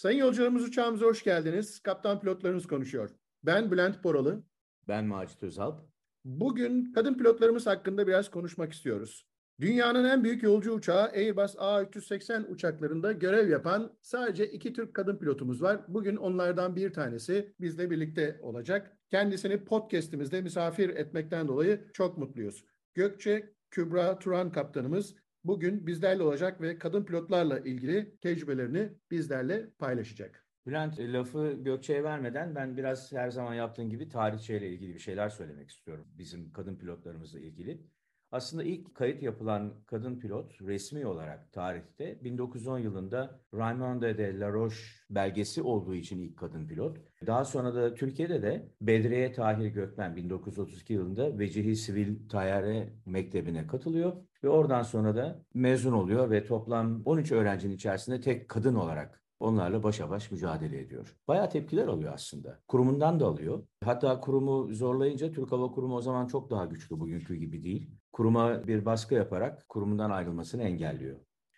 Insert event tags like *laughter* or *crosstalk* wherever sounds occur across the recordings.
Sayın yolcularımız uçağımıza hoş geldiniz. Kaptan pilotlarınız konuşuyor. Ben Bülent Boralı. Ben Macit Özalp. Bugün kadın pilotlarımız hakkında biraz konuşmak istiyoruz. Dünyanın en büyük yolcu uçağı Airbus A380 uçaklarında görev yapan sadece iki Türk kadın pilotumuz var. Bugün onlardan bir tanesi bizle birlikte olacak. Kendisini podcast'imizde misafir etmekten dolayı çok mutluyuz. Gökçe Kübra Turan kaptanımız bugün bizlerle olacak ve kadın pilotlarla ilgili tecrübelerini bizlerle paylaşacak. Bülent e, lafı Gökçe'ye vermeden ben biraz her zaman yaptığım gibi tarihçeyle ilgili bir şeyler söylemek istiyorum. Bizim kadın pilotlarımızla ilgili. Aslında ilk kayıt yapılan kadın pilot resmi olarak tarihte 1910 yılında Raymonde de la Roche belgesi olduğu için ilk kadın pilot. Daha sonra da Türkiye'de de Bedriye Tahir Gökmen 1932 yılında Vecihi Sivil Tayyare Mektebi'ne katılıyor. Ve oradan sonra da mezun oluyor ve toplam 13 öğrencinin içerisinde tek kadın olarak onlarla başa baş mücadele ediyor. Bayağı tepkiler alıyor aslında. Kurumundan da alıyor. Hatta kurumu zorlayınca Türk Hava Kurumu o zaman çok daha güçlü bugünkü gibi değil. Kuruma bir baskı yaparak kurumundan ayrılmasını engelliyor.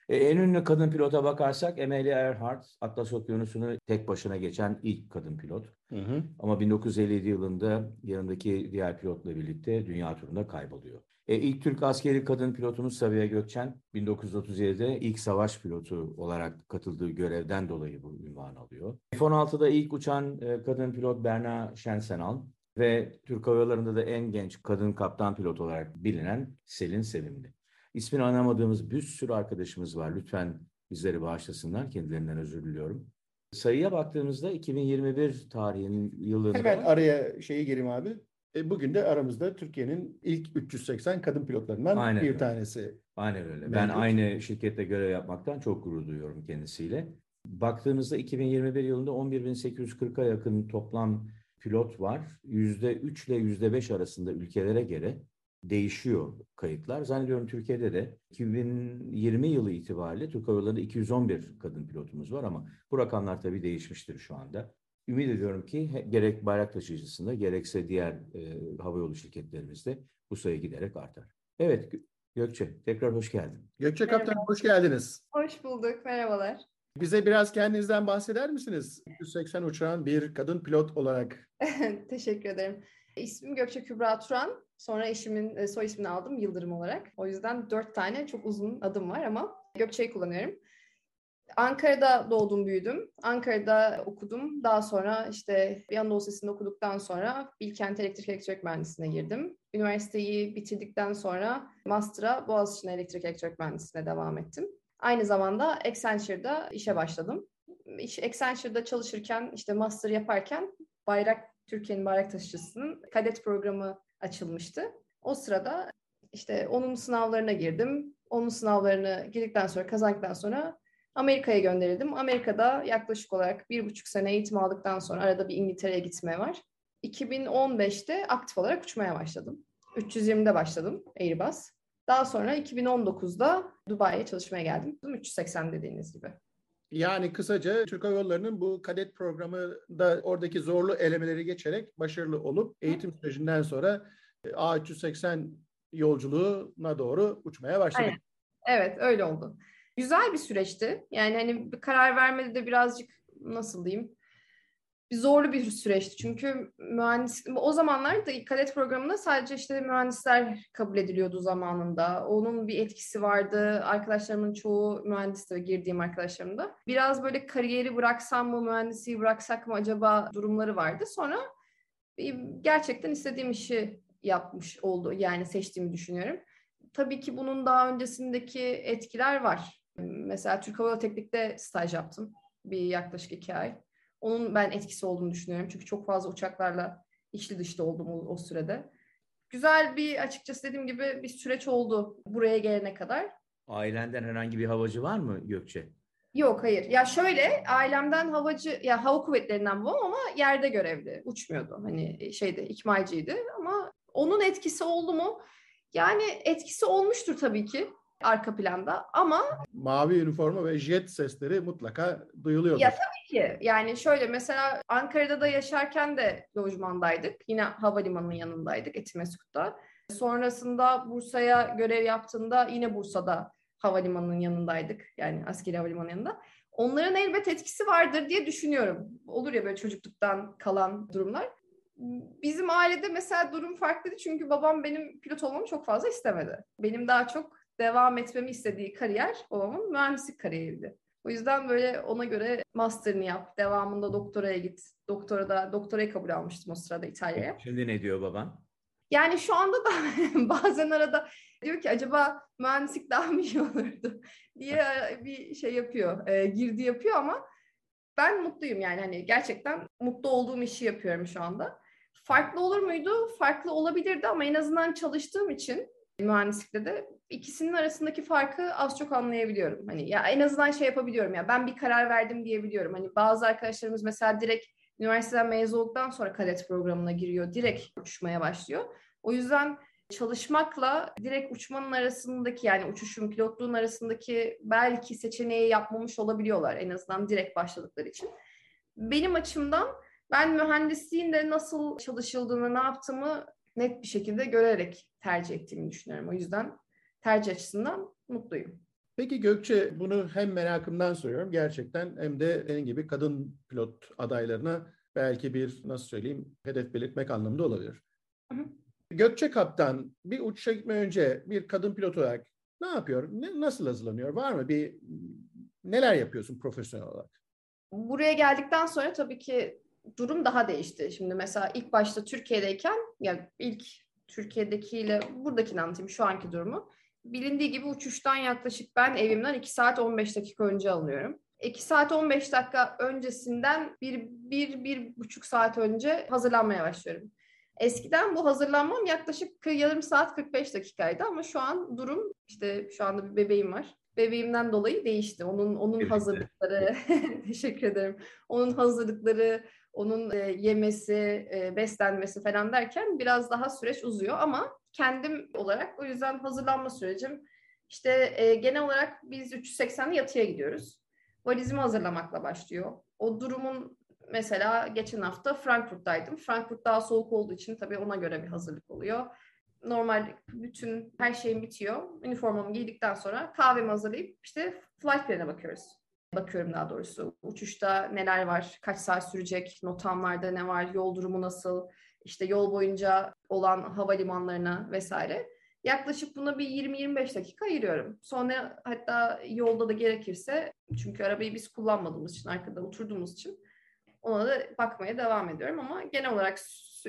E, en ünlü kadın pilota bakarsak Amelia Earhart, Atlas Okyanusu'nu tek başına geçen ilk kadın pilot. Hı hı. Ama 1957 yılında yanındaki diğer pilotla birlikte dünya turunda kayboluyor. E, ilk Türk askeri kadın pilotumuz Sabiha Gökçen 1937'de ilk savaş pilotu olarak katıldığı görevden dolayı bu ünvan alıyor. F-16'da ilk uçan e, kadın pilot Berna Şensenal ve Türk Hava Yolları'nda da en genç kadın kaptan pilot olarak bilinen Selin Sevimli. İsmini anamadığımız bir sürü arkadaşımız var. Lütfen bizleri bağışlasınlar. Kendilerinden özür diliyorum. Sayıya baktığımızda 2021 tarihinin yılında... Hemen araya şeyi gireyim abi. E, bugün de aramızda Türkiye'nin ilk 380 kadın pilotlarından Aynen bir öyle. tanesi. Aynen öyle. Mevcut. Ben aynı şirkette görev yapmaktan çok gurur duyuyorum kendisiyle. Baktığımızda 2021 yılında 11.840'a yakın toplam pilot var. %3 ile %5 arasında ülkelere göre değişiyor kayıtlar. Zannediyorum Türkiye'de de 2020 yılı itibariyle Türk Hava Yolları'nda 211 kadın pilotumuz var ama bu rakamlar tabii değişmiştir şu anda. Ümit ediyorum ki gerek bayrak taşıyıcısında gerekse diğer e, havayolu şirketlerimizde bu sayı giderek artar. Evet Gökçe tekrar hoş geldin. Gökçe Kaptan hoş geldiniz. Hoş bulduk merhabalar. Bize biraz kendinizden bahseder misiniz? 180 uçağın bir kadın pilot olarak. *laughs* Teşekkür ederim. İsmim Gökçe Kübra Turan. Sonra eşimin e, soy ismini aldım Yıldırım olarak. O yüzden dört tane çok uzun adım var ama Gökçe'yi kullanıyorum. Ankara'da doğdum, büyüdüm. Ankara'da okudum. Daha sonra işte bir Anadolu Lisesi'nde okuduktan sonra Bilkent Elektrik Elektronik Mühendisliğine girdim. Üniversiteyi bitirdikten sonra Master'a Boğaziçi'ne Elektrik Elektronik Mühendisliğine devam ettim. Aynı zamanda Accenture'da işe başladım. İş, Accenture'da çalışırken, işte master yaparken bayrak Türkiye'nin bayrak taşıcısının kadet programı açılmıştı. O sırada işte onun sınavlarına girdim. Onun sınavlarını girdikten sonra, kazandıktan sonra Amerika'ya gönderildim. Amerika'da yaklaşık olarak bir buçuk sene eğitim aldıktan sonra arada bir İngiltere'ye gitme var. 2015'te aktif olarak uçmaya başladım. 320'de başladım Airbus. Daha sonra 2019'da Dubai'ye çalışmaya geldim. 380 dediğiniz gibi. Yani kısaca Türk Hava Yolları'nın bu kadet programı da oradaki zorlu elemeleri geçerek başarılı olup eğitim sürecinden sonra e, A380 yolculuğuna doğru uçmaya başladı. Aynen. Evet öyle oldu. Güzel bir süreçti. Yani hani bir karar vermede de birazcık nasıl diyeyim bir zorlu bir süreçti. Çünkü mühendis o zamanlar da kadet programında sadece işte mühendisler kabul ediliyordu zamanında. Onun bir etkisi vardı. Arkadaşlarımın çoğu mühendisti girdiğim arkadaşlarım da. Biraz böyle kariyeri bıraksam mı, mühendisliği bıraksak mı acaba durumları vardı. Sonra gerçekten istediğim işi yapmış oldu. Yani seçtiğimi düşünüyorum. Tabii ki bunun daha öncesindeki etkiler var. Mesela Türk Hava Teknik'te staj yaptım. Bir yaklaşık iki ay. Onun ben etkisi olduğunu düşünüyorum. Çünkü çok fazla uçaklarla içli dışlı oldum o, o sürede. Güzel bir açıkçası dediğim gibi bir süreç oldu buraya gelene kadar. Ailenden herhangi bir havacı var mı Gökçe? Yok hayır. Ya şöyle ailemden havacı ya hava kuvvetlerinden bu ama yerde görevli. Uçmuyordu. Hani şeyde ikmalciydi ama onun etkisi oldu mu? Yani etkisi olmuştur tabii ki arka planda ama mavi üniforma ve jet sesleri mutlaka duyuluyor. Ya tabii ki. Yani şöyle mesela Ankara'da da yaşarken de lojmandaydık. Yine havalimanının yanındaydık Etimeskut'ta. Sonrasında Bursa'ya görev yaptığında yine Bursa'da havalimanının yanındaydık. Yani askeri havalimanının yanında. Onların elbet etkisi vardır diye düşünüyorum. Olur ya böyle çocukluktan kalan durumlar. Bizim ailede mesela durum farklıydı çünkü babam benim pilot olmamı çok fazla istemedi. Benim daha çok devam etmemi istediği kariyer babamın mühendislik kariyeriydi. O yüzden böyle ona göre master'ını yap, devamında doktoraya git. Doktora da doktorayı kabul almıştım o sırada İtalya'ya. Şimdi ne diyor baban? Yani şu anda da *laughs* bazen arada diyor ki acaba mühendislik daha mı iyi olurdu *laughs* diye bir şey yapıyor, e, girdi yapıyor ama ben mutluyum yani hani gerçekten mutlu olduğum işi yapıyorum şu anda. Farklı olur muydu? Farklı olabilirdi ama en azından çalıştığım için mühendislikte de ikisinin arasındaki farkı az çok anlayabiliyorum. Hani ya en azından şey yapabiliyorum ya ben bir karar verdim diyebiliyorum. Hani bazı arkadaşlarımız mesela direkt üniversiteden mezun olduktan sonra kadet programına giriyor. Direkt uçmaya başlıyor. O yüzden çalışmakla direkt uçmanın arasındaki yani uçuşun pilotluğun arasındaki belki seçeneği yapmamış olabiliyorlar en azından direkt başladıkları için. Benim açımdan ben mühendisliğin de nasıl çalışıldığını, ne yaptığımı net bir şekilde görerek tercih ettiğimi düşünüyorum. O yüzden tercih açısından mutluyum. Peki Gökçe bunu hem merakımdan soruyorum gerçekten hem de senin gibi kadın pilot adaylarına belki bir nasıl söyleyeyim hedef belirtmek anlamında olabilir. Hı hı. Gökçe Kaptan bir uçuşa gitmeden önce bir kadın pilot olarak ne yapıyor? Ne, nasıl hazırlanıyor? Var mı bir neler yapıyorsun profesyonel olarak? Buraya geldikten sonra tabii ki durum daha değişti. Şimdi mesela ilk başta Türkiye'deyken ya ilk Türkiye'dekiyle buradakini anlatayım şu anki durumu. Bilindiği gibi uçuştan yaklaşık ben evimden 2 saat 15 dakika önce alıyorum. 2 saat 15 dakika öncesinden bir, bir, bir buçuk saat önce hazırlanmaya başlıyorum. Eskiden bu hazırlanmam yaklaşık yarım saat 45 dakikaydı ama şu an durum işte şu anda bir bebeğim var. Bebeğimden dolayı değişti. Onun onun Birlikte. hazırlıkları *laughs* teşekkür ederim. Onun hazırlıkları, onun e, yemesi, e, beslenmesi falan derken biraz daha süreç uzuyor ama kendim olarak o yüzden hazırlanma sürecim işte e, genel olarak biz 380'de yatıya gidiyoruz. Valizimi hazırlamakla başlıyor. O durumun mesela geçen hafta Frankfurt'taydım. Frankfurt daha soğuk olduğu için tabii ona göre bir hazırlık oluyor. Normal bütün her şeyim bitiyor. Üniformamı giydikten sonra kahvemi hazırlayıp işte flight plan'e bakıyoruz. Bakıyorum daha doğrusu. Uçuşta neler var, kaç saat sürecek, notamlarda ne var, yol durumu nasıl, işte yol boyunca olan havalimanlarına vesaire. Yaklaşık buna bir 20-25 dakika ayırıyorum. Sonra hatta yolda da gerekirse çünkü arabayı biz kullanmadığımız için arkada oturduğumuz için ona da bakmaya devam ediyorum ama genel olarak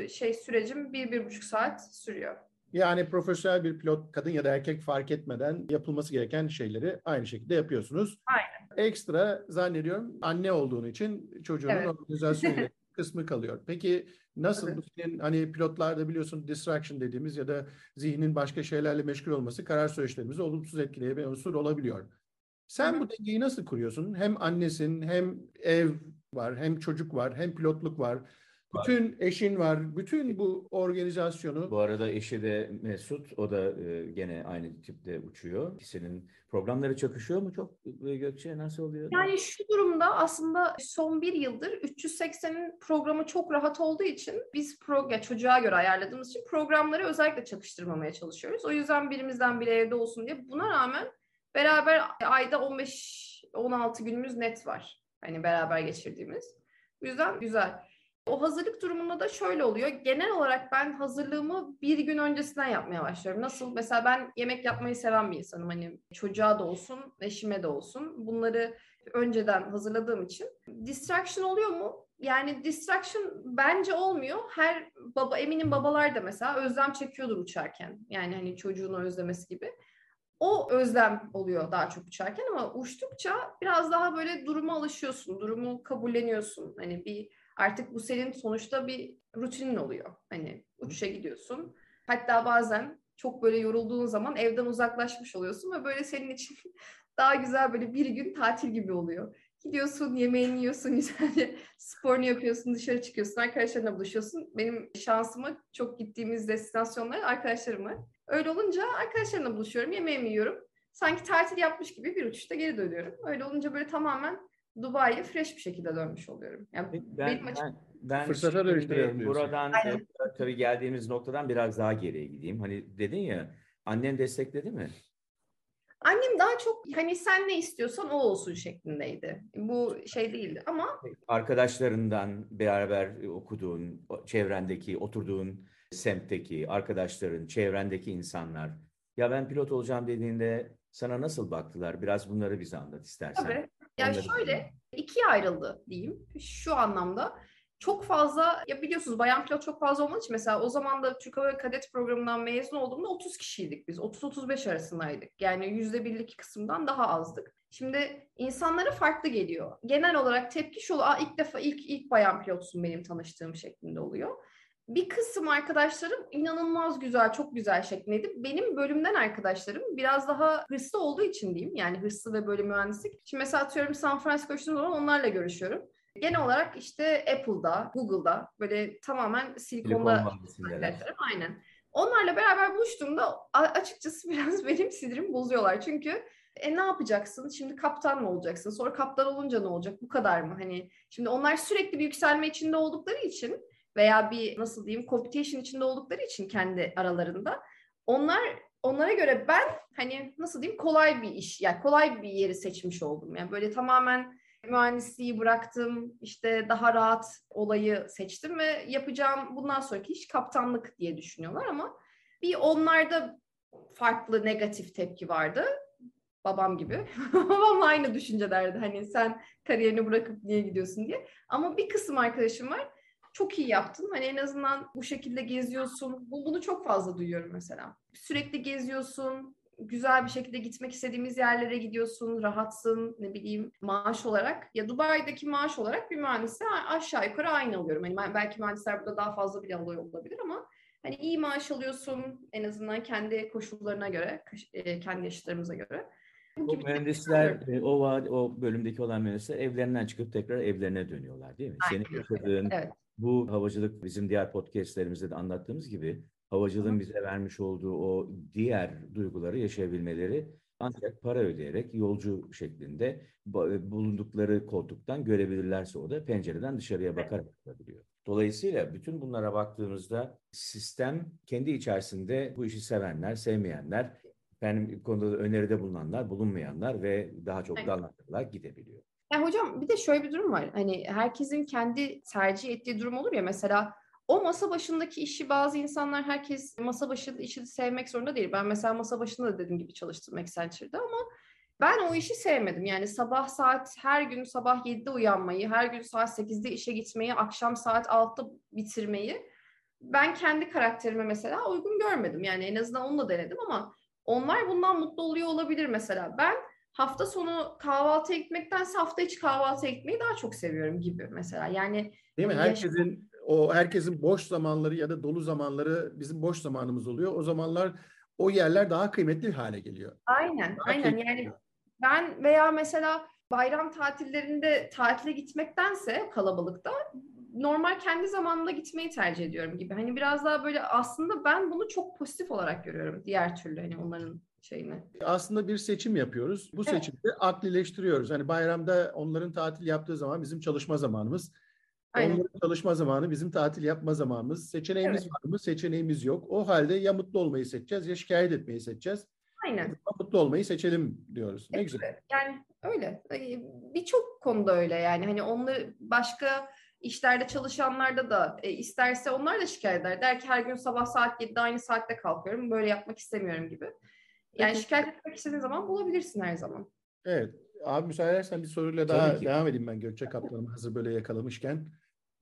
şey sürecim bir, bir buçuk saat sürüyor. Yani profesyonel bir pilot kadın ya da erkek fark etmeden yapılması gereken şeyleri aynı şekilde yapıyorsunuz. Aynen. Ekstra zannediyorum anne olduğun için çocuğunun evet. organizasyonu *laughs* kısmı kalıyor. Peki nasıl evet. bu senin hani pilotlarda biliyorsun distraction dediğimiz ya da zihnin başka şeylerle meşgul olması karar süreçlerimizi olumsuz etkileyen bir unsur olabiliyor. Sen Hı. bu dengeyi nasıl kuruyorsun? Hem annesin hem ev var, hem çocuk var, hem pilotluk var. Bütün eşin var. Bütün bu organizasyonu. Bu arada eşi de Mesut. O da e, gene aynı tipte uçuyor. İkisinin programları çakışıyor mu çok e, Gökçe? Nasıl oluyor? Yani şu durumda aslında son bir yıldır 380'in programı çok rahat olduğu için biz pro, ya çocuğa göre ayarladığımız için programları özellikle çakıştırmamaya çalışıyoruz. O yüzden birimizden biri evde olsun diye. Buna rağmen beraber ayda 15-16 günümüz net var. Hani beraber geçirdiğimiz. Bu yüzden güzel. O hazırlık durumunda da şöyle oluyor. Genel olarak ben hazırlığımı bir gün öncesinden yapmaya başlıyorum. Nasıl? Mesela ben yemek yapmayı seven bir insanım. Hani çocuğa da olsun, eşime de olsun. Bunları önceden hazırladığım için. Distraction oluyor mu? Yani distraction bence olmuyor. Her baba eminim babalar da mesela özlem çekiyordur uçarken. Yani hani çocuğunu özlemesi gibi. O özlem oluyor daha çok uçarken ama uçtukça biraz daha böyle duruma alışıyorsun. Durumu kabulleniyorsun. Hani bir artık bu senin sonuçta bir rutinin oluyor. Hani uçuşa gidiyorsun. Hatta bazen çok böyle yorulduğun zaman evden uzaklaşmış oluyorsun ve böyle senin için *laughs* daha güzel böyle bir gün tatil gibi oluyor. Gidiyorsun, yemeğini yiyorsun, *laughs* güzelce sporunu yapıyorsun, dışarı çıkıyorsun, arkadaşlarına buluşuyorsun. Benim şansıma çok gittiğimiz destinasyonlar arkadaşlarım var. Öyle olunca arkadaşlarımla buluşuyorum, yemeğimi yiyorum. Sanki tatil yapmış gibi bir uçuşta geri dönüyorum. Öyle olunca böyle tamamen Dubai'ye fresh bir şekilde dönmüş oluyorum. Yani ben, benim açım... ben, ben Fırsata dönüştürüyorum Buradan e, tabii geldiğimiz noktadan biraz daha geriye gideyim. Hani dedin ya annen destekledi mi? Annem daha çok hani sen ne istiyorsan o olsun şeklindeydi. Bu şey değildi ama Arkadaşlarından beraber okuduğun, çevrendeki, oturduğun semtteki arkadaşların, çevrendeki insanlar ya ben pilot olacağım dediğinde sana nasıl baktılar? Biraz bunları bize anlat istersen. tabii. Ya Onları şöyle ikiye ayrıldı diyeyim. Şu anlamda çok fazla ya biliyorsunuz bayan pilot çok fazla olmadığı için mesela o zaman da Türk Hava Kadet Programı'ndan mezun olduğumda 30 kişiydik biz. 30-35 arasındaydık. Yani yüzde birlik kısımdan daha azdık. Şimdi insanlara farklı geliyor. Genel olarak tepki şu. Aa, ilk defa ilk ilk bayan pilotsun benim tanıştığım şeklinde oluyor. Bir kısım arkadaşlarım inanılmaz güzel, çok güzel şeklindeydi. Benim bölümden arkadaşlarım biraz daha hırslı olduğu için diyeyim. Yani hırslı ve böyle mühendislik. Şimdi mesela atıyorum San Francisco uçtuğum zaman onlarla görüşüyorum. Genel olarak işte Apple'da, Google'da böyle tamamen Silikon silikonda arkadaşlarım. Aynen. Onlarla beraber buluştuğumda açıkçası *laughs* biraz benim sinirimi bozuyorlar. Çünkü e ne yapacaksın? Şimdi kaptan mı olacaksın? Sonra kaptan olunca ne olacak? Bu kadar mı? Hani şimdi onlar sürekli bir yükselme içinde oldukları için veya bir nasıl diyeyim competition içinde oldukları için kendi aralarında onlar onlara göre ben hani nasıl diyeyim kolay bir iş yani kolay bir yeri seçmiş oldum. Yani böyle tamamen mühendisliği bıraktım işte daha rahat olayı seçtim ve yapacağım bundan sonraki iş kaptanlık diye düşünüyorlar ama bir onlarda farklı negatif tepki vardı. Babam gibi. *laughs* Babamla aynı düşüncelerde hani sen kariyerini bırakıp niye gidiyorsun diye. Ama bir kısım arkadaşım var çok iyi yaptın. Hani en azından bu şekilde geziyorsun. Bu- Bunu çok fazla duyuyorum mesela. Sürekli geziyorsun. Güzel bir şekilde gitmek istediğimiz yerlere gidiyorsun. Rahatsın ne bileyim maaş olarak. Ya Dubai'deki maaş olarak bir mühendise aşağı yukarı aynı alıyorum. Hani belki mühendisler burada daha fazla bile alıyor olabilir ama hani iyi maaş alıyorsun en azından kendi koşullarına göre, e, kendi yaşlarımıza göre. Bu mühendisler, e, o, o bölümdeki olan mühendisler evlerinden çıkıp tekrar evlerine dönüyorlar değil mi? Senin Aynen öyle. yaşadığın Evet. Bu havacılık bizim diğer podcastlerimizde de anlattığımız gibi havacılığın bize vermiş olduğu o diğer duyguları yaşayabilmeleri ancak para ödeyerek yolcu şeklinde ba- bulundukları koltuktan görebilirlerse o da pencereden dışarıya bakarak olabiliyor. Dolayısıyla bütün bunlara baktığımızda sistem kendi içerisinde bu işi sevenler, sevmeyenler, benim konuda da öneride bulunanlar, bulunmayanlar ve daha çok dallananlar gidebiliyor. Ya hocam bir de şöyle bir durum var. Hani herkesin kendi tercih ettiği durum olur ya mesela o masa başındaki işi bazı insanlar herkes masa başında işi sevmek zorunda değil. Ben mesela masa başında da dediğim gibi çalıştım Accenture'da ama ben o işi sevmedim. Yani sabah saat her gün sabah 7'de uyanmayı, her gün saat 8'de işe gitmeyi, akşam saat 6'da bitirmeyi ben kendi karakterime mesela uygun görmedim. Yani en azından onu da denedim ama onlar bundan mutlu oluyor olabilir mesela. Ben hafta sonu kahvaltıya gitmektense hafta içi kahvaltıya gitmeyi daha çok seviyorum gibi mesela. Yani Değil mi? Herkesin o herkesin boş zamanları ya da dolu zamanları bizim boş zamanımız oluyor. O zamanlar o yerler daha kıymetli hale geliyor. aynen Daha aynen yani oluyor. ben veya mesela bayram tatillerinde tatile gitmektense kalabalıkta normal kendi zamanımda gitmeyi tercih ediyorum gibi. Hani biraz daha böyle aslında ben bunu çok pozitif olarak görüyorum diğer türlü hani onların şeyini. Aslında bir seçim yapıyoruz. Bu Evet. seçimde aklileştiriyoruz. Hani bayramda onların tatil yaptığı zaman bizim çalışma zamanımız. Aynen. Onların çalışma zamanı bizim tatil yapma zamanımız. Seçeneğimiz Evet. var mı? Seçeneğimiz yok. O halde ya mutlu olmayı seçeceğiz ya şikayet etmeyi seçeceğiz. Aynen. Mutlu olmayı seçelim diyoruz. Ne güzel. Yani öyle. Ee, Birçok konuda öyle yani. Hani onları başka işlerde çalışanlarda da e, isterse onlar da şikayet eder. Der ki her gün sabah saat 7'de aynı saatte kalkıyorum. Böyle yapmak istemiyorum gibi. Yani şikayet etmek istediğin zaman bulabilirsin her zaman. Evet. Abi müsaade edersen bir soruyla Tabii daha ki. devam edeyim ben Gökçe Kaptan'ımı hazır böyle yakalamışken.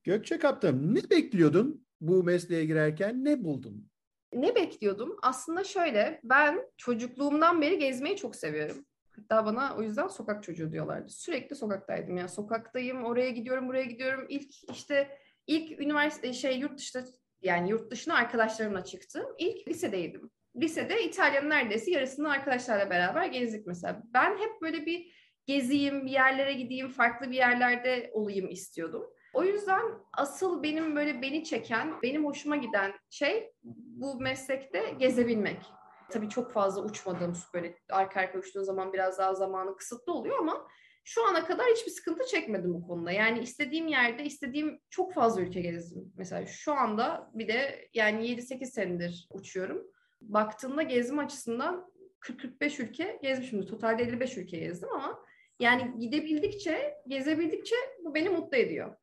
Gökçe Kaptan ne bekliyordun bu mesleğe girerken? Ne buldun? Ne bekliyordum? Aslında şöyle, ben çocukluğumdan beri gezmeyi çok seviyorum. Hatta bana o yüzden sokak çocuğu diyorlardı. Sürekli sokaktaydım. Yani sokaktayım, oraya gidiyorum, buraya gidiyorum. İlk işte ilk üniversite şey yurt dışında yani yurt dışına arkadaşlarımla çıktım. İlk lisedeydim. Lisede İtalya'nın neredeyse yarısını arkadaşlarla beraber gezdik mesela. Ben hep böyle bir gezeyim, bir yerlere gideyim, farklı bir yerlerde olayım istiyordum. O yüzden asıl benim böyle beni çeken, benim hoşuma giden şey bu meslekte gezebilmek. Tabii çok fazla uçmadığım böyle arka arka uçtuğun zaman biraz daha zamanı kısıtlı oluyor ama şu ana kadar hiçbir sıkıntı çekmedim bu konuda. Yani istediğim yerde istediğim çok fazla ülke gezdim. Mesela şu anda bir de yani 7-8 senedir uçuyorum. Baktığımda gezme açısından 40-45 ülke gezmişimdir. Totalde 55 ülke gezdim ama yani gidebildikçe, gezebildikçe bu beni mutlu ediyor.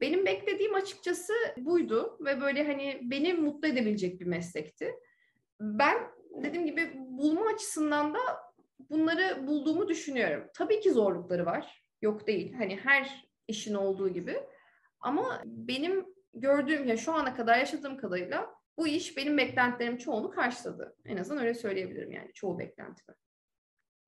Benim beklediğim açıkçası buydu ve böyle hani beni mutlu edebilecek bir meslekti. Ben dediğim gibi bulma açısından da bunları bulduğumu düşünüyorum. Tabii ki zorlukları var. Yok değil. Hani her işin olduğu gibi. Ama benim gördüğüm ya şu ana kadar yaşadığım kadarıyla bu iş benim beklentilerim çoğunu karşıladı. En azından öyle söyleyebilirim yani çoğu beklentimi.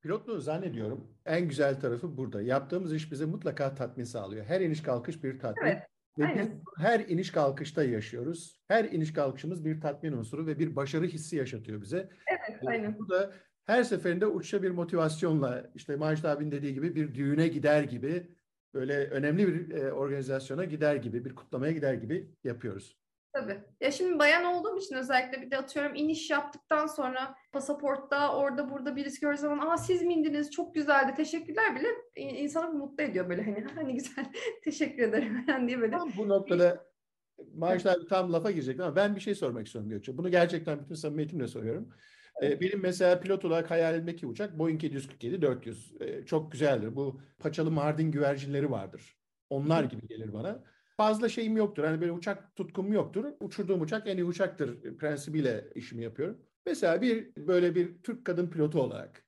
Pilotluğu zannediyorum en güzel tarafı burada. Yaptığımız iş bize mutlaka tatmin sağlıyor. Her iniş kalkış bir tatmin. Evet, ve aynen. biz her iniş kalkışta yaşıyoruz. Her iniş kalkışımız bir tatmin unsuru ve bir başarı hissi yaşatıyor bize. Evet, Ee, aynen. Bu da her seferinde uçuşa bir motivasyonla işte Macit abinin dediği gibi bir düğüne gider gibi böyle önemli bir e, organizasyona gider gibi bir kutlamaya gider gibi yapıyoruz. Tabii. Ya şimdi bayan olduğum için özellikle bir de atıyorum iniş yaptıktan sonra pasaportta orada burada birisi gördüğü zaman aa siz mi indiniz çok güzeldi teşekkürler bile in- insanı mutlu ediyor böyle hani ha ne güzel *laughs* teşekkür ederim *laughs* falan diye böyle. Tam bu noktada abi tam lafa girecek ama ben bir şey sormak istiyorum Gökçe. Bunu gerçekten bütün samimiyetimle soruyorum. Ee, Benim mesela pilot olarak hayalimdeki uçak Boeing 747-400. Ee, Çok güzeldir. Bu paçalı Mardin güvercinleri vardır. Onlar gibi gelir bana. Fazla şeyim yoktur. Hani böyle uçak tutkum yoktur. Uçurduğum uçak en iyi uçaktır prensibiyle işimi yapıyorum. Mesela bir böyle bir Türk kadın pilotu olarak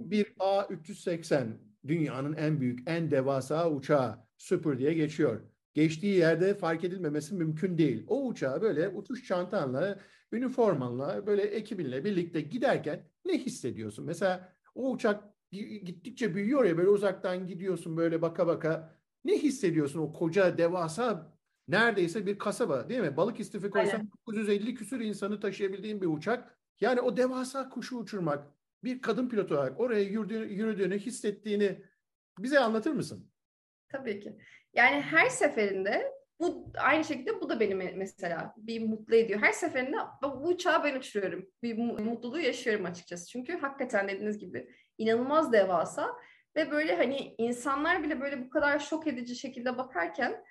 bir A380 dünyanın en büyük, en devasa uçağı Super diye geçiyor. Geçtiği yerde fark edilmemesi mümkün değil. O uçağı böyle uçuş çantanla, üniformanla, böyle ekibinle birlikte giderken ne hissediyorsun? Mesela o uçak gittikçe büyüyor ya böyle uzaktan gidiyorsun böyle baka baka. Ne hissediyorsun o koca devasa neredeyse bir kasaba değil mi? Balık istifi koysan Aynen. 950 küsür insanı taşıyabildiğin bir uçak. Yani o devasa kuşu uçurmak bir kadın pilot olarak oraya yürüdüğünü, yürüdüğünü hissettiğini bize anlatır mısın? Tabii ki. Yani her seferinde bu aynı şekilde bu da beni me- mesela bir mutlu ediyor. Her seferinde bu uçağı ben uçuruyorum. Bir mu- mutluluğu yaşıyorum açıkçası. Çünkü hakikaten dediğiniz gibi inanılmaz devasa ve böyle hani insanlar bile böyle bu kadar şok edici şekilde bakarken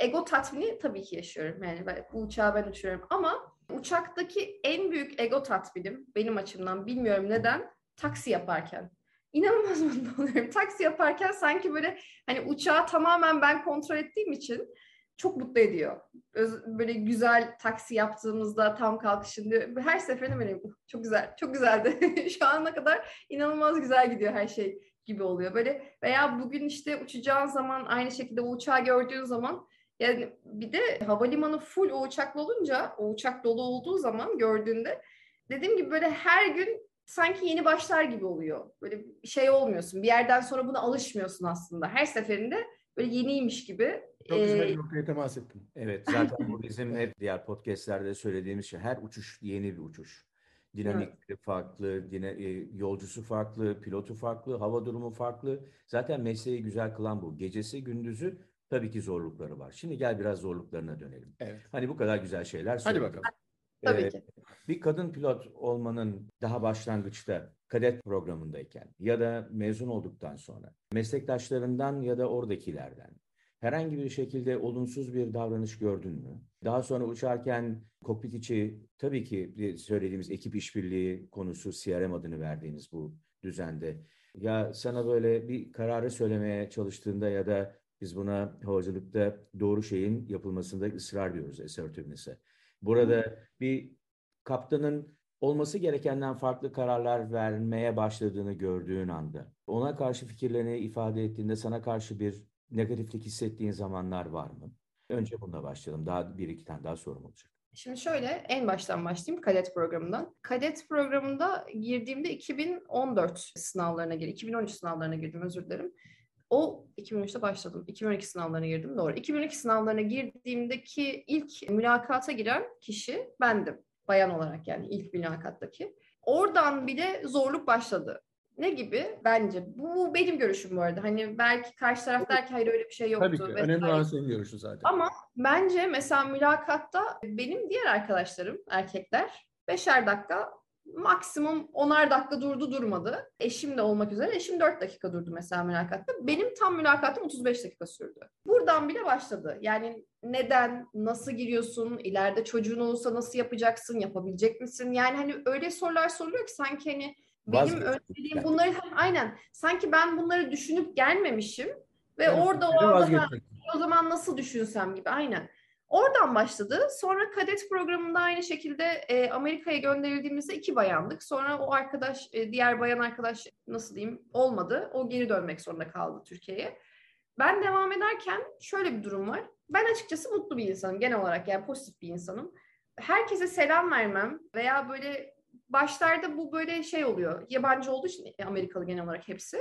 ego tatmini tabii ki yaşıyorum. Yani ben, bu uçağı ben uçuruyorum ama uçaktaki en büyük ego tatminim benim açımdan bilmiyorum neden taksi yaparken. İnanılmaz *laughs* mutlu oluyorum. Taksi yaparken sanki böyle hani uçağı tamamen ben kontrol ettiğim için çok mutlu ediyor. Öz- böyle güzel taksi yaptığımızda tam kalkışında her seferinde böyle "Uh, çok güzel, çok güzeldi. *laughs* Şu ana kadar inanılmaz güzel gidiyor her şey gibi oluyor. Böyle veya bugün işte uçacağın zaman aynı şekilde o uçağı gördüğün zaman yani bir de havalimanı full o uçakla olunca o uçak dolu olduğu zaman gördüğünde dediğim gibi böyle her gün sanki yeni başlar gibi oluyor. Böyle bir şey olmuyorsun. Bir yerden sonra buna alışmıyorsun aslında. Her seferinde böyle yeniymiş gibi. Çok güzel bir noktaya temas ettin. Evet, zaten bu bizim hep diğer podcastlerde söylediğimiz şey. Her uçuş yeni bir uçuş. Dinamikleri farklı, dine, e, yolcusu farklı, pilotu farklı, hava durumu farklı. Zaten mesleği güzel kılan bu. Gecesi, gündüzü tabii ki zorlukları var. Şimdi gel biraz zorluklarına dönelim. Evet. Hani bu kadar güzel şeyler Hadi söyledik. bakalım. Tabii Ee, ki. Bir kadın pilot olmanın daha başlangıçta kadet programındayken ya da mezun olduktan sonra meslektaşlarından ya da oradakilerden herhangi bir şekilde olumsuz bir davranış gördün mü? Daha sonra uçarken kokpit içi tabii ki söylediğimiz ekip işbirliği konusu CRM adını verdiğimiz bu düzende. Ya sana böyle bir kararı söylemeye çalıştığında ya da biz buna havacılıkta doğru şeyin yapılmasında ısrar diyoruz assertiveness'e. Burada bir kaptanın olması gerekenden farklı kararlar vermeye başladığını gördüğün anda, ona karşı fikirlerini ifade ettiğinde sana karşı bir negatiflik hissettiğin zamanlar var mı? Önce bununla başlayalım. Daha bir iki tane daha sorum olacak. Şimdi şöyle en baştan başlayayım kadet programından. Kadet programında girdiğimde 2014 sınavlarına girdim. 2013 sınavlarına girdim özür dilerim. O 2013'te başladım. 2012 sınavlarına girdim doğru. 2012 sınavlarına girdiğimdeki ilk mülakata giren kişi bendim. Bayan olarak yani ilk mülakattaki. Oradan bile zorluk başladı. Ne gibi? Bence. Bu benim görüşüm bu arada. Hani belki karşı taraf der ki hayır öyle bir şey yoktu. Tabii ki. vesaire. Önemli olan senin görüşün zaten. Ama bence mesela mülakatta benim diğer arkadaşlarım erkekler beşer dakika maksimum onar dakika durdu durmadı. Eşim de olmak üzere eşim 4 dakika durdu mesela mülakatta. Benim tam mülakatım 35 dakika sürdü. Buradan bile başladı. Yani neden, nasıl giriyorsun, ileride çocuğun olursa nasıl yapacaksın, yapabilecek misin? Yani hani öyle sorular soruluyor ki sanki hani benim önceliğim bunları aynen sanki ben bunları düşünüp gelmemişim ve yani orada o anda o zaman nasıl düşünsem gibi aynen. Oradan başladı. Sonra kadet programında aynı şekilde e, Amerika'ya gönderildiğimizde iki bayandık. Sonra o arkadaş, e, diğer bayan arkadaş nasıl diyeyim olmadı. O geri dönmek zorunda kaldı Türkiye'ye. Ben devam ederken şöyle bir durum var. Ben açıkçası mutlu bir insanım genel olarak yani pozitif bir insanım. Herkese selam vermem veya böyle başlarda bu böyle şey oluyor. Yabancı olduğu için Amerikalı genel olarak hepsi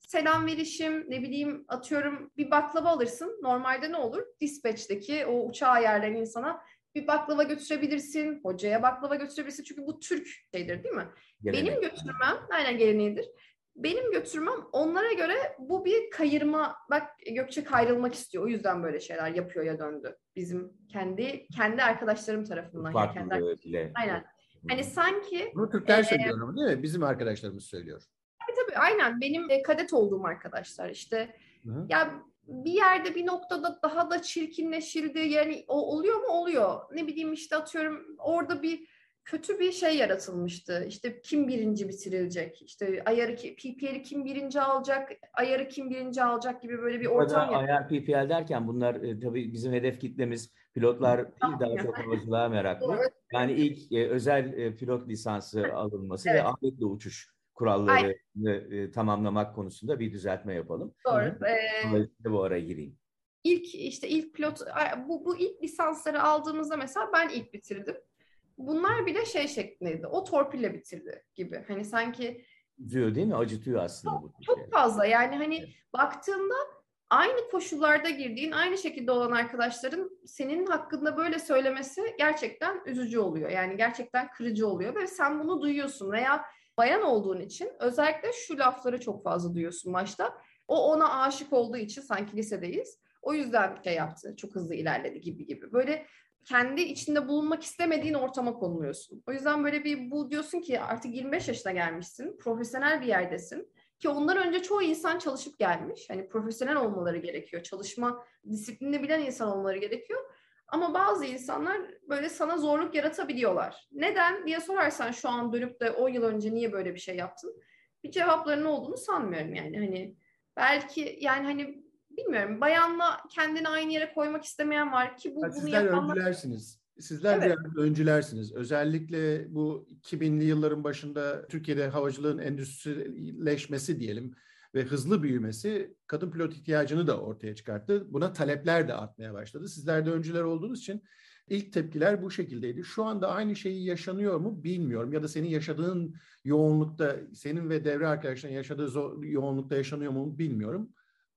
selam verişim, ne bileyim atıyorum bir baklava alırsın. Normalde ne olur? Dispatch'teki o uçağı ayarlayan insana bir baklava götürebilirsin, hocaya baklava götürebilirsin. Çünkü bu Türk şeydir değil mi? Gelenek. Benim götürmem, aynen geleneğidir. Benim götürmem onlara göre bu bir kayırma. Bak Gökçe kayrılmak istiyor. O yüzden böyle şeyler yapıyor ya döndü. Bizim kendi kendi arkadaşlarım tarafından. Farklı yani kendi Aynen. Hani sanki... Bunu Türkler e, söylüyor ama değil mi? Bizim arkadaşlarımız söylüyor. Tabii tabii aynen benim kadet olduğum arkadaşlar işte. Hı. Ya bir yerde bir noktada daha da çirkinleşildi yani o oluyor mu oluyor. Ne bileyim işte atıyorum orada bir kötü bir şey yaratılmıştı. İşte kim birinci bitirilecek? İşte ayarı PPL'i kim birinci alacak? Ayarı kim birinci alacak gibi böyle bir ortam yaratıldı. Ayar PPL derken bunlar e, tabii bizim hedef kitlemiz pilotlar değil daha çok havacılığa meraklı. Yani ilk e, özel e, pilot lisansı alınması evet. ve ahmetle uçuş kuralları e, tamamlamak konusunda bir düzeltme yapalım. Doğru. Ee, bu araya gireyim. İlk işte ilk pilot bu, bu ilk lisansları aldığımızda mesela ben ilk bitirdim. Bunlar bile şey şeklindeydi. O torpille bitirdi gibi. Hani sanki Üzüyor değil mi? Acıtıyor aslında çok, bu. Çok şey. fazla. Yani hani evet. baktığında aynı koşullarda girdiğin, aynı şekilde olan arkadaşların senin hakkında böyle söylemesi gerçekten üzücü oluyor. Yani gerçekten kırıcı oluyor ve sen bunu duyuyorsun veya bayan olduğun için özellikle şu lafları çok fazla duyuyorsun başta. O ona aşık olduğu için sanki lisedeyiz. O yüzden şey yaptı, çok hızlı ilerledi gibi gibi. Böyle kendi içinde bulunmak istemediğin ortama konuluyorsun. O yüzden böyle bir bu diyorsun ki artık 25 yaşına gelmişsin, profesyonel bir yerdesin. Ki ondan önce çoğu insan çalışıp gelmiş. Hani profesyonel olmaları gerekiyor. Çalışma disiplini bilen insan olmaları gerekiyor. Ama bazı insanlar böyle sana zorluk yaratabiliyorlar. Neden diye sorarsan şu an dönüp de 10 yıl önce niye böyle bir şey yaptın? Bir cevaplarının olduğunu sanmıyorum yani. Hani belki yani hani bilmiyorum bayanla kendini aynı yere koymak istemeyen var ki bu yani bunu sizler yapanlar... öncülersiniz. Sizler evet. de öncülersiniz. Özellikle bu 2000'li yılların başında Türkiye'de havacılığın endüstrileşmesi diyelim ve hızlı büyümesi kadın pilot ihtiyacını da ortaya çıkarttı. Buna talepler de artmaya başladı. Sizler de öncüler olduğunuz için ilk tepkiler bu şekildeydi. Şu anda aynı şeyi yaşanıyor mu bilmiyorum ya da senin yaşadığın yoğunlukta, senin ve devre arkadaşların yaşadığı yoğunlukta yaşanıyor mu bilmiyorum.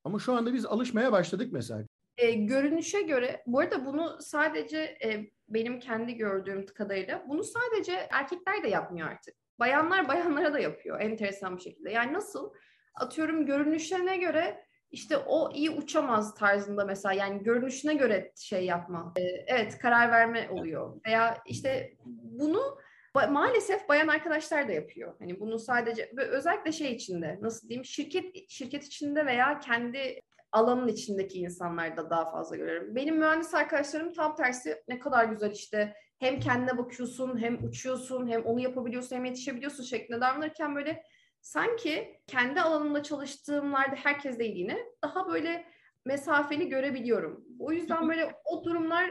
Ama şu anda biz alışmaya başladık mesela. E, görünüşe göre, bu arada bunu sadece e, benim kendi gördüğüm kadarıyla, bunu sadece erkekler de yapmıyor artık. Bayanlar bayanlara da yapıyor enteresan bir şekilde. Yani nasıl? atıyorum görünüşlerine göre işte o iyi uçamaz tarzında mesela yani görünüşüne göre şey yapma. Ee, evet karar verme oluyor. Veya işte bunu maalesef bayan arkadaşlar da yapıyor. Hani bunu sadece özellikle şey içinde nasıl diyeyim şirket şirket içinde veya kendi alanın içindeki insanlarda daha fazla görüyorum. Benim mühendis arkadaşlarım tam tersi ne kadar güzel işte hem kendine bakıyorsun hem uçuyorsun hem onu yapabiliyorsun hem yetişebiliyorsun şeklinde davranırken böyle sanki kendi alanımda çalıştığımlarda herkes değil yine daha böyle mesafeli görebiliyorum. O yüzden böyle o durumlar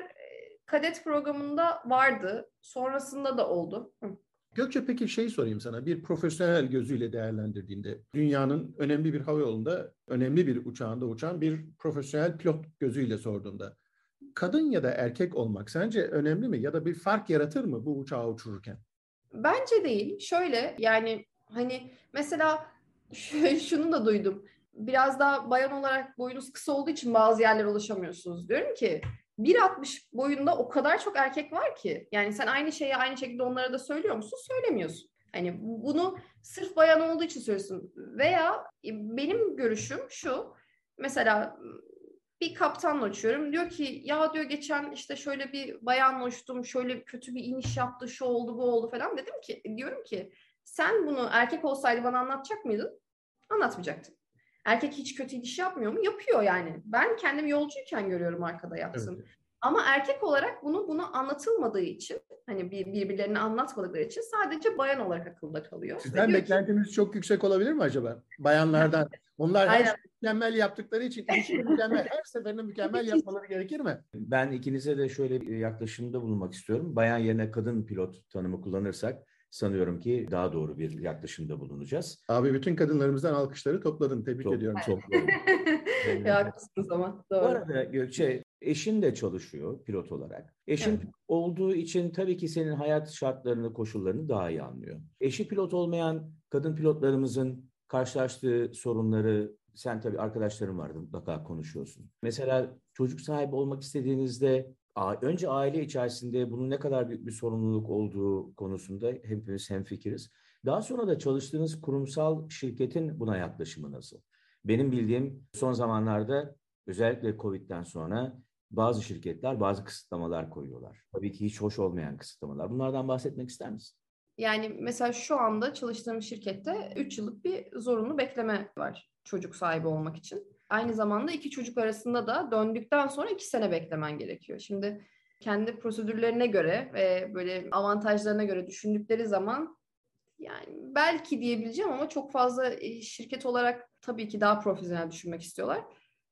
kadet programında vardı. Sonrasında da oldu. Gökçe peki şey sorayım sana. Bir profesyonel gözüyle değerlendirdiğinde dünyanın önemli bir hava yolunda, önemli bir uçağında uçan bir profesyonel pilot gözüyle sorduğunda kadın ya da erkek olmak sence önemli mi ya da bir fark yaratır mı bu uçağı uçururken? Bence değil. Şöyle yani Hani mesela *laughs* şunu da duydum. Biraz daha bayan olarak boyunuz kısa olduğu için bazı yerlere ulaşamıyorsunuz. Diyorum ki 1.60 boyunda o kadar çok erkek var ki. Yani sen aynı şeyi aynı şekilde onlara da söylüyor musun? Söylemiyorsun. Hani bunu sırf bayan olduğu için söylüyorsun. Veya e, benim görüşüm şu. Mesela bir kaptanla uçuyorum. Diyor ki ya diyor geçen işte şöyle bir bayanla uçtum. Şöyle kötü bir iniş yaptı. Şu oldu bu oldu falan. Dedim ki diyorum ki sen bunu erkek olsaydı bana anlatacak mıydın? Anlatmayacaktın. Erkek hiç kötü iş yapmıyor mu? Yapıyor yani. Ben kendim yolcuyken görüyorum arkada yapsın. Evet. Ama erkek olarak bunu bunu anlatılmadığı için hani bir, birbirlerini anlatmadıkları için sadece bayan olarak akılda kalıyor. Sizden Diyor ki, beklentiniz çok yüksek olabilir mi acaba? Bayanlardan. *laughs* Onlar her şeyi mükemmel yaptıkları için ilişki mükemmel. Her seferinde mükemmel yapmaları gerekir mi? Ben ikinize de şöyle bir yaklaşımda bulunmak istiyorum. Bayan yerine kadın pilot tanımı kullanırsak sanıyorum ki daha doğru bir yaklaşımda bulunacağız. Abi bütün kadınlarımızdan alkışları topladın. Tebrik Çok- ediyorum. çok doğru. *laughs* ya haklısınız ama Bu doğru. arada Gökçe eşin de çalışıyor pilot olarak. Eşin Evet. olduğu için tabii ki senin hayat şartlarını, koşullarını daha iyi anlıyor. Eşi pilot olmayan kadın pilotlarımızın karşılaştığı sorunları sen tabii arkadaşların vardı mutlaka konuşuyorsun. Mesela çocuk sahibi olmak istediğinizde önce aile içerisinde bunun ne kadar büyük bir sorumluluk olduğu konusunda hepimiz hemfikiriz. Daha sonra da çalıştığınız kurumsal şirketin buna yaklaşımı nasıl? Benim bildiğim son zamanlarda özellikle Covid'den sonra bazı şirketler bazı kısıtlamalar koyuyorlar. Tabii ki hiç hoş olmayan kısıtlamalar. Bunlardan bahsetmek ister misin? Yani mesela şu anda çalıştığım şirkette 3 yıllık bir zorunlu bekleme var çocuk sahibi olmak için. Aynı zamanda iki çocuk arasında da döndükten sonra 2 sene beklemen gerekiyor. Şimdi kendi prosedürlerine göre ve böyle avantajlarına göre düşündükleri zaman yani belki diyebileceğim ama çok fazla e, şirket olarak tabii ki daha profesyonel düşünmek istiyorlar.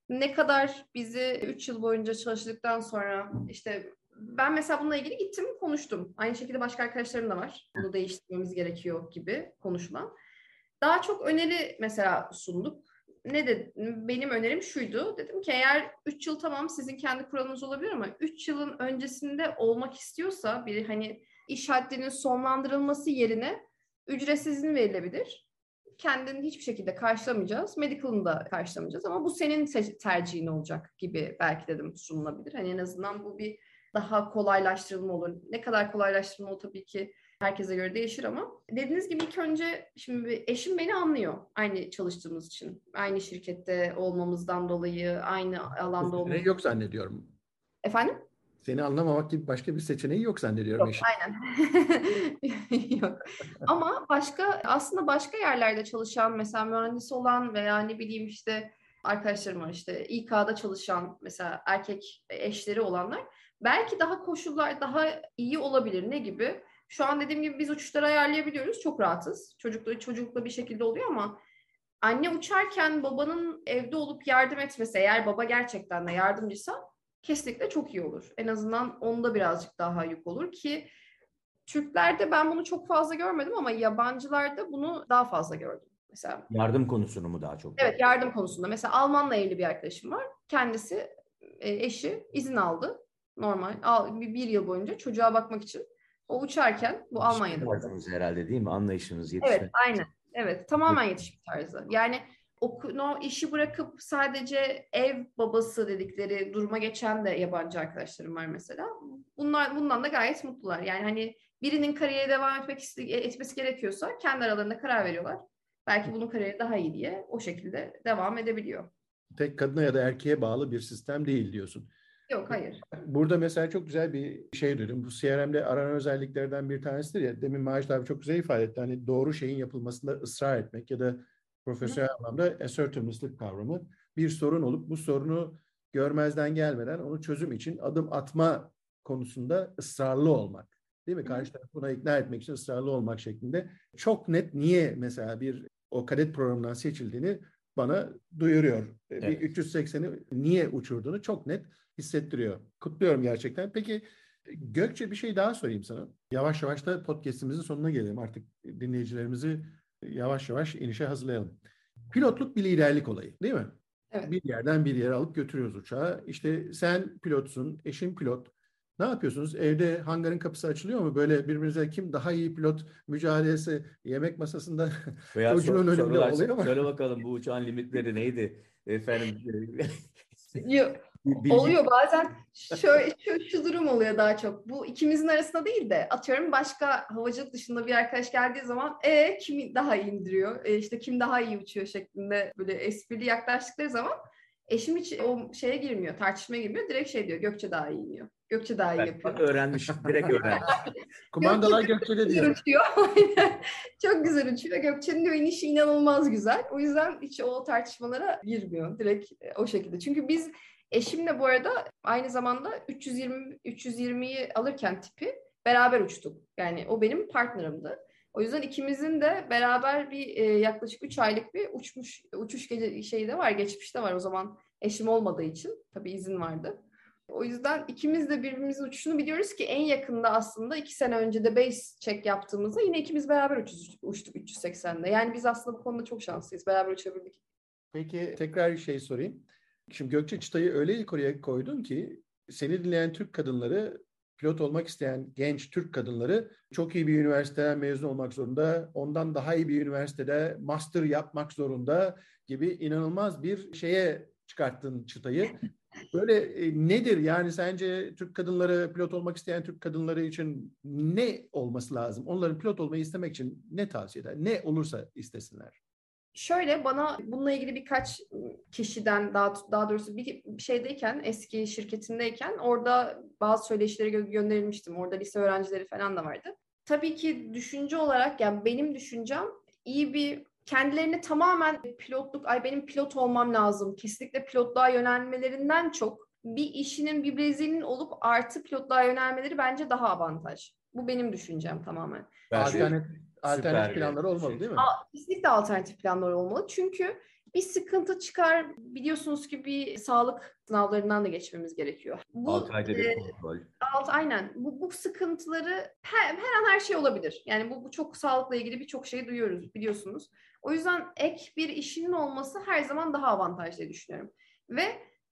Ne kadar bizi 3 yıl boyunca çalıştıktan sonra işte ben mesela bununla ilgili gittim konuştum. Aynı şekilde başka arkadaşlarım da var. Bunu değiştirmemiz gerekiyor gibi konuşulan. Daha çok öneri mesela sunduk. Ne de benim önerim şuydu. Dedim ki eğer 3 yıl tamam sizin kendi kuralınız olabilir ama 3 yılın öncesinde olmak istiyorsa bir hani iş haddinin sonlandırılması yerine ücretsiz izin verilebilir. Kendini hiçbir şekilde karşılamayacağız. Medical'ını da karşılamayacağız ama bu senin se- tercihin olacak gibi belki dedim sunulabilir. Hani en azından bu bir daha kolaylaştırılma olur. Ne kadar kolaylaştırma o tabii ki herkese göre değişir ama dediğiniz gibi ilk önce şimdi eşim beni anlıyor aynı çalıştığımız için. Aynı şirkette olmamızdan dolayı, aynı alanda olmamız. yok zannediyorum. Efendim? Seni anlamamak gibi başka bir seçeneği yok zannediyorum. Yok, eşin. aynen. *laughs* Yok. Ama başka aslında başka yerlerde çalışan mesela mühendis olan veya ne bileyim işte arkadaşlarım var işte İK'da çalışan mesela erkek eşleri olanlar belki daha koşullar daha iyi olabilir. Ne gibi? Şu an dediğim gibi biz uçuşları ayarlayabiliyoruz. Çok rahatız. Çocukla çocukla bir şekilde oluyor ama anne uçarken babanın evde olup yardım etmesi eğer baba gerçekten de yardımcıysa kesinlikle çok iyi olur. En azından onda birazcık daha yük olur ki Türklerde ben bunu çok fazla görmedim ama yabancılarda bunu daha fazla gördüm. Mesela Yardım konusunu mu daha çok? evet yardım konusunda. Mesela Almanla evli bir arkadaşım var. Kendisi e, eşi izin aldı. Normal al, bir, bir yıl boyunca çocuğa bakmak için. O uçarken bu Almanya'da. Tarzınız herhalde değil mi? Anlayışınız, yetişme. Evet, aynen. Evet, tamamen yetişme tarzı. Yani o, o işi bırakıp sadece ev babası dedikleri duruma geçen de yabancı arkadaşlarım var mesela. Bunlar bundan da gayet mutlular. Yani hani birinin kariyere devam etmek iste- etmesi gerekiyorsa kendi aralarında karar veriyorlar. Belki bunun kariyeri daha iyi diye o şekilde devam edebiliyor. Tek kadına ya da erkeğe bağlı bir sistem değil diyorsun. Yok hayır. Burada mesela çok güzel bir şey duydum. Bu CRM'de aranan özelliklerden bir tanesidir ya. Demin Macit abi çok güzel ifade etti. Hani doğru şeyin yapılmasında ısrar etmek ya da profesyonel anlamda assertiveness'lık kavramı bir sorun olup bu sorunu görmezden gelmeden onu çözüm için adım atma konusunda ısrarlı olmak. Değil mi? Hı hı. Karşı tarafı buna ikna etmek için ısrarlı olmak şeklinde. Çok net niye mesela bir o kadet programından seçildiğini bana duyuruyor. Bir Evet. 380'i niye uçurduğunu çok net hissettiriyor. Kutluyorum gerçekten. Peki Gökçe bir şey daha sorayım sana. Yavaş yavaş da podcast'imizin sonuna gelelim. Artık dinleyicilerimizi yavaş yavaş inişe hazırlayalım. Pilotluk bir liderlik olayı değil mi? Evet. Bir yerden bir yere alıp götürüyoruz uçağı. İşte sen pilotsun, eşin pilot. Ne yapıyorsunuz? Evde hangarın kapısı açılıyor mu? Böyle birbirinize kim daha iyi pilot mücadelesi yemek masasında *laughs* Veya Çocuğun sor- önünde sorular, oluyor mu? söyle bakalım bu uçağın limitleri neydi? Efendim *laughs* *laughs* Yok, bilgi- Oluyor bazen şöyle şu, şu durum oluyor daha çok. Bu ikimizin arasında değil de atıyorum başka havacılık dışında bir arkadaş geldiği zaman e kim daha iyi indiriyor? E, işte kim daha iyi uçuyor şeklinde böyle esprili yaklaştıkları zaman eşim hiç o şeye girmiyor, tartışmaya girmiyor. Direkt şey diyor, Gökçe daha iyi iniyor. Gökçe daha iyi Bak, yapıyor. öğrenmiş, direkt öğrenmiş. *laughs* kumandalar Gökçe'de diyor. uçuyor. *laughs* Çok güzel uçuyor. Gökçe'nin diyor inişi inanılmaz güzel. O yüzden hiç o tartışmalara girmiyor. Direkt o şekilde. Çünkü biz eşimle bu arada aynı zamanda 320 320'yi alırken tipi beraber uçtuk. Yani o benim partnerimdi. O yüzden ikimizin de beraber bir e, yaklaşık 3 aylık bir uçmuş uçuş gece şeyi de var, geçmişte var. O zaman eşim olmadığı için tabii izin vardı. O yüzden ikimiz de birbirimizin uçuşunu biliyoruz ki en yakında aslında iki sene önce de base check yaptığımızda yine ikimiz beraber uçuştuk, uçtuk 380'de. Yani biz aslında bu konuda çok şanslıyız. Beraber uçabildik. Peki tekrar bir şey sorayım. Şimdi Gökçe çıtayı öyle yukarıya koydun ki seni dinleyen Türk kadınları pilot olmak isteyen genç Türk kadınları çok iyi bir üniversiteden mezun olmak zorunda, ondan daha iyi bir üniversitede master yapmak zorunda gibi inanılmaz bir şeye çıkarttın çıtayı. *laughs* Böyle e, nedir yani sence Türk kadınları pilot olmak isteyen Türk kadınları için ne olması lazım? Onların pilot olmayı istemek için ne tavsiye eder? Ne olursa istesinler. Şöyle bana bununla ilgili birkaç kişiden daha daha doğrusu bir şeydeyken eski şirketindeyken orada bazı söyleşileri gö- gönderilmiştim. Orada lise öğrencileri falan da vardı. Tabii ki düşünce olarak yani benim düşüncem iyi bir kendilerini tamamen pilotluk, ay benim pilot olmam lazım, kesinlikle pilotluğa yönelmelerinden çok bir işinin bir bileziğinin olup artı pilotluğa yönelmeleri bence daha avantaj. Bu benim düşüncem tamamen. Alternatif, alternatif bir planları olmalı şey. değil mi? Aa, kesinlikle alternatif planlar olmalı. Çünkü bir sıkıntı çıkar biliyorsunuz ki bir sağlık sınavlarından da geçmemiz gerekiyor. Bu 6 ayda e, bir kontrol. alt aynen bu, bu sıkıntıları her, her an her şey olabilir. Yani bu, bu çok sağlıkla ilgili birçok şey duyuyoruz biliyorsunuz. O yüzden ek bir işinin olması her zaman daha avantajlı diye düşünüyorum. Ve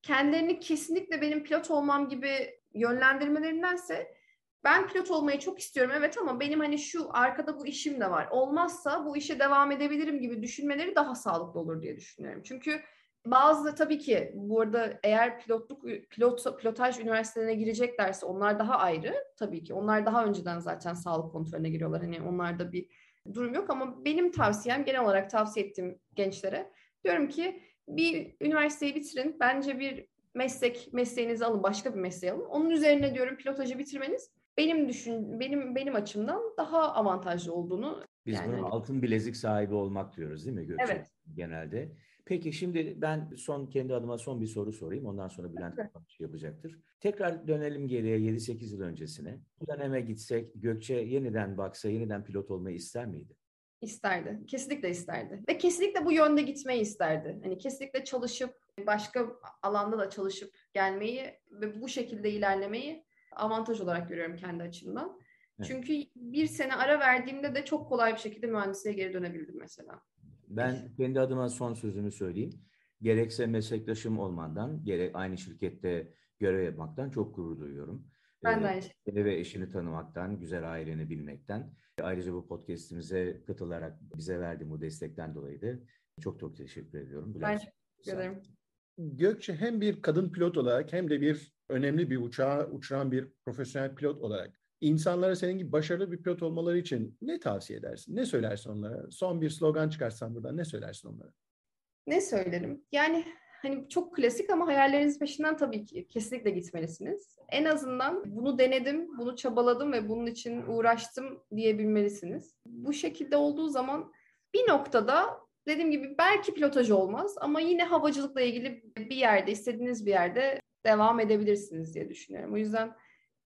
kendilerini kesinlikle benim pilot olmam gibi yönlendirmelerindense ben pilot olmayı çok istiyorum evet ama benim hani şu arkada bu işim de var. Olmazsa bu işe devam edebilirim gibi düşünmeleri daha sağlıklı olur diye düşünüyorum. Çünkü bazı tabii ki bu arada eğer pilotluk pilot pilotaj üniversitelerine gireceklerse onlar daha ayrı tabii ki. Onlar daha önceden zaten sağlık kontrolüne giriyorlar. Hani onlarda bir durum yok ama benim tavsiyem genel olarak tavsiye ettiğim gençlere diyorum ki bir üniversiteyi bitirin. Bence bir meslek mesleğinizi alın, başka bir mesleği alın. Onun üzerine diyorum pilotajı bitirmeniz benim düşün benim benim açımdan daha avantajlı olduğunu Biz yani buna altın bilezik sahibi olmak diyoruz değil mi Gökçe? Evet. Genelde. Peki şimdi ben son kendi adıma son bir soru sorayım. Ondan sonra Bülent Tabii. kapanışı yapacaktır. Tekrar dönelim geriye 7-8 yıl öncesine. Bu döneme gitsek Gökçe yeniden baksa yeniden pilot olmayı ister miydi? isterdi. Kesinlikle isterdi. Ve kesinlikle bu yönde gitmeyi isterdi. Hani kesinlikle çalışıp başka alanda da çalışıp gelmeyi ve bu şekilde ilerlemeyi avantaj olarak görüyorum kendi açımdan. Evet. Çünkü bir sene ara verdiğimde de çok kolay bir şekilde mühendisliğe geri dönebildim mesela. Ben kendi adıma son sözümü söyleyeyim. Gerekse meslektaşım olmandan, gerek aynı şirkette görev yapmaktan çok gurur duyuyorum. Ben Ee, de aynı şey. Seni ve eşini tanımaktan, güzel aileni bilmekten. Ayrıca bu podcast'imize katılarak bize verdiğin bu destekten dolayı da çok çok teşekkür ediyorum. Ben Bülent, teşekkür ederim. Gökçe hem bir kadın pilot olarak hem de bir önemli bir uçağı uçuran bir profesyonel pilot olarak insanlara senin gibi başarılı bir pilot olmaları için ne tavsiye edersin? Ne söylersin onlara? Son bir slogan çıkarsan buradan ne söylersin onlara? Ne söylerim? Yani hani çok klasik ama hayalleriniz peşinden tabii ki kesinlikle gitmelisiniz. En azından bunu denedim, bunu çabaladım ve bunun için uğraştım diyebilmelisiniz. Bu şekilde olduğu zaman bir noktada dediğim gibi belki pilotaj olmaz ama yine havacılıkla ilgili bir yerde, istediğiniz bir yerde devam edebilirsiniz diye düşünüyorum. O yüzden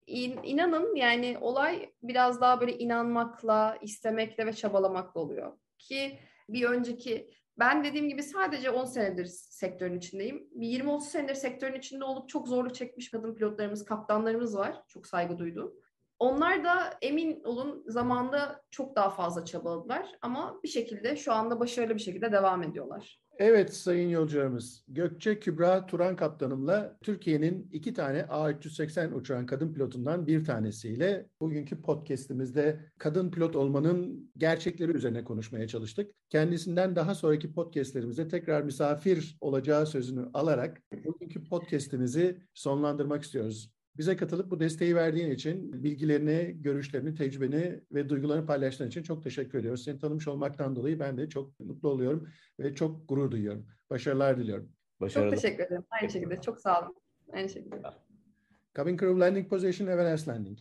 in- inanın yani olay biraz daha böyle inanmakla, istemekle ve çabalamakla oluyor. Ki bir önceki ben dediğim gibi sadece 10 senedir sektörün içindeyim. Bir 20-30 senedir sektörün içinde olup çok zorluk çekmiş kadın pilotlarımız, kaptanlarımız var. Çok saygı duyduğum. Onlar da emin olun zamanında çok daha fazla çabaladılar ama bir şekilde şu anda başarılı bir şekilde devam ediyorlar. Evet sayın yolcularımız, Gökçe Kübra Turan kaptanımla Türkiye'nin iki tane A380 uçağın kadın pilotundan bir tanesiyle bugünkü podcast'imizde kadın pilot olmanın gerçekleri üzerine konuşmaya çalıştık. Kendisinden daha sonraki podcast'lerimizde tekrar misafir olacağı sözünü alarak bugünkü podcast'imizi sonlandırmak istiyoruz. Bize katılıp bu desteği verdiğin için, bilgilerini, görüşlerini, tecrübeni ve duygularını paylaştığın için çok teşekkür ediyoruz. Seni tanımış olmaktan dolayı ben de çok mutlu oluyorum ve çok gurur duyuyorum. Başarılar diliyorum. Çok başarılı. teşekkür ederim. Aynı şekilde çok sağ olun. Aynı şekilde. Cabin crew landing position, Everest landing.